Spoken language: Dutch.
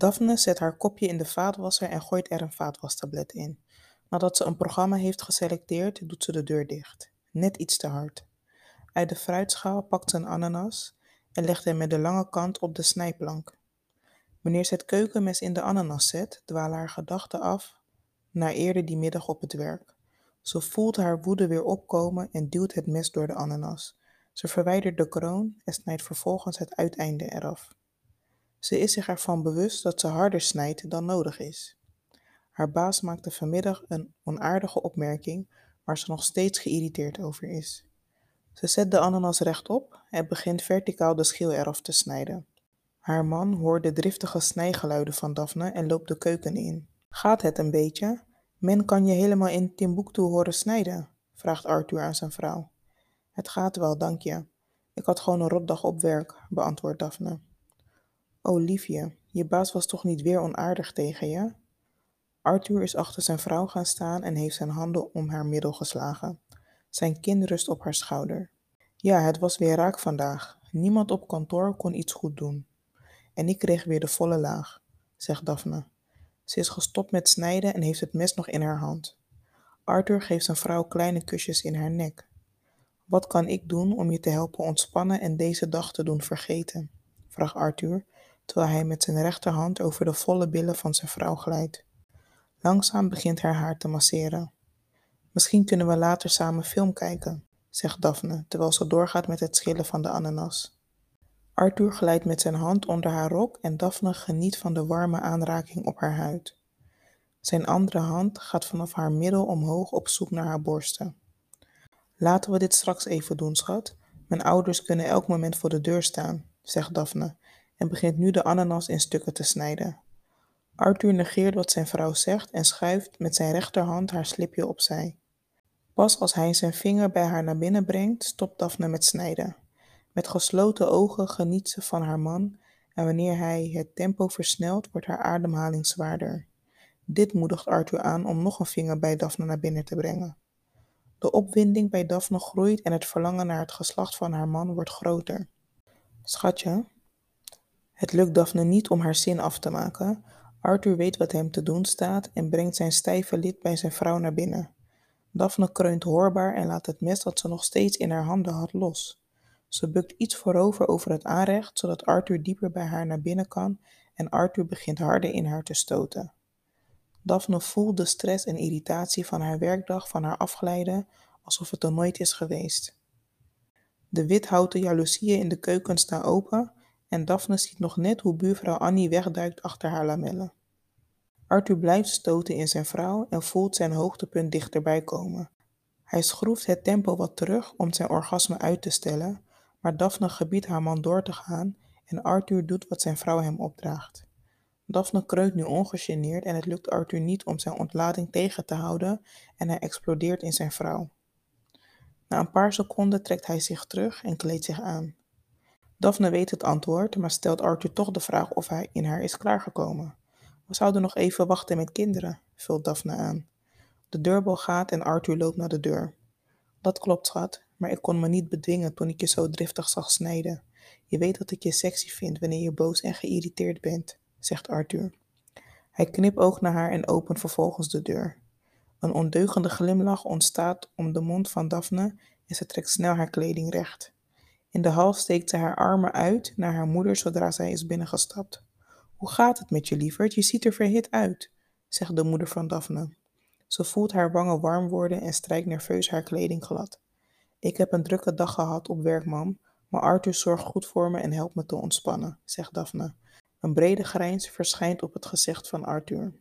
Daphne zet haar kopje in de vaatwasser en gooit er een vaatwastablet in. Nadat ze een programma heeft geselecteerd, doet ze de deur dicht. Net iets te hard. Uit de fruitschaal pakt ze een ananas en legt hem met de lange kant op de snijplank. Wanneer ze het keukenmes in de ananas zet, dwalen haar gedachten af naar eerder die middag op het werk. Ze voelt haar woede weer opkomen en duwt het mes door de ananas. Ze verwijdert de kroon en snijdt vervolgens het uiteinde eraf. Ze is zich ervan bewust dat ze harder snijdt dan nodig is. Haar baas maakte vanmiddag een onaardige opmerking waar ze nog steeds geïrriteerd over is. Ze zet de ananas rechtop en begint verticaal de schil eraf te snijden. Haar man hoort de driftige snijgeluiden van Daphne en loopt de keuken in. Gaat het een beetje? Men kan je helemaal in Timbuktu horen snijden, vraagt Arthur aan zijn vrouw. Het gaat wel, dank je. Ik had gewoon een rotdag op werk, beantwoordt Daphne. Oh, liefje, je baas was toch niet weer onaardig tegen je? Arthur is achter zijn vrouw gaan staan en heeft zijn handen om haar middel geslagen. Zijn kin rust op haar schouder. Ja, het was weer raak vandaag. Niemand op kantoor kon iets goed doen. En ik kreeg weer de volle laag, zegt Daphne. Ze is gestopt met snijden en heeft het mes nog in haar hand. Arthur geeft zijn vrouw kleine kusjes in haar nek. Wat kan ik doen om je te helpen ontspannen en deze dag te doen vergeten? Vraagt Arthur, terwijl hij met zijn rechterhand over de volle billen van zijn vrouw glijdt. Langzaam begint haar haar te masseren. Misschien kunnen we later samen film kijken, zegt Daphne, terwijl ze doorgaat met het schillen van de ananas. Arthur glijdt met zijn hand onder haar rok en Daphne geniet van de warme aanraking op haar huid. Zijn andere hand gaat vanaf haar middel omhoog op zoek naar haar borsten. Laten we dit straks even doen, schat. Mijn ouders kunnen elk moment voor de deur staan, zegt Daphne en begint nu de ananas in stukken te snijden. Arthur negeert wat zijn vrouw zegt en schuift met zijn rechterhand haar slipje opzij. Pas als hij zijn vinger bij haar naar binnen brengt, stopt Daphne met snijden. Met gesloten ogen geniet ze van haar man en wanneer hij het tempo versnelt, wordt haar ademhaling zwaarder. Dit moedigt Arthur aan om nog een vinger bij Daphne naar binnen te brengen. De opwinding bij Daphne groeit en het verlangen naar het geslacht van haar man wordt groter. Schatje, het lukt Daphne niet om haar zin af te maken. Arthur weet wat hem te doen staat en brengt zijn stijve lid bij zijn vrouw naar binnen. Daphne kreunt hoorbaar en laat het mes dat ze nog steeds in haar handen had los. Ze bukt iets voorover over het aanrecht, zodat Arthur dieper bij haar naar binnen kan en Arthur begint harder in haar te stoten. Daphne voelt de stress en irritatie van haar werkdag van haar afglijden, alsof het er nooit is geweest. De withouten jaloezieën in de keuken staan open en Daphne ziet nog net hoe buurvrouw Annie wegduikt achter haar lamellen. Arthur blijft stoten in zijn vrouw en voelt zijn hoogtepunt dichterbij komen. Hij schroeft het tempo wat terug om zijn orgasme uit te stellen, maar Daphne gebiedt haar man door te gaan en Arthur doet wat zijn vrouw hem opdraagt. Daphne kreunt nu ongegeneerd en het lukt Arthur niet om zijn ontlading tegen te houden en hij explodeert in zijn vrouw. Na een paar seconden trekt hij zich terug en kleedt zich aan. Daphne weet het antwoord, maar stelt Arthur toch de vraag of hij in haar is klaargekomen. We zouden nog even wachten met kinderen, vult Daphne aan. De deurbel gaat en Arthur loopt naar de deur. Dat klopt, schat, maar ik kon me niet bedwingen toen ik je zo driftig zag snijden. Je weet dat ik je sexy vind wanneer je boos en geïrriteerd bent, zegt Arthur. Hij knipoogt naar haar en opent vervolgens de deur. Een ondeugende glimlach ontstaat om de mond van Daphne en ze trekt snel haar kleding recht. In de hal steekt ze haar armen uit naar haar moeder zodra zij is binnengestapt. Hoe gaat het met je, lieverd? Je ziet er verhit uit, zegt de moeder van Daphne. Ze voelt haar wangen warm worden en strijkt nerveus haar kleding glad. Ik heb een drukke dag gehad op werk, mam, maar Arthur zorgt goed voor me en helpt me te ontspannen, zegt Daphne. Een brede grijns verschijnt op het gezicht van Arthur.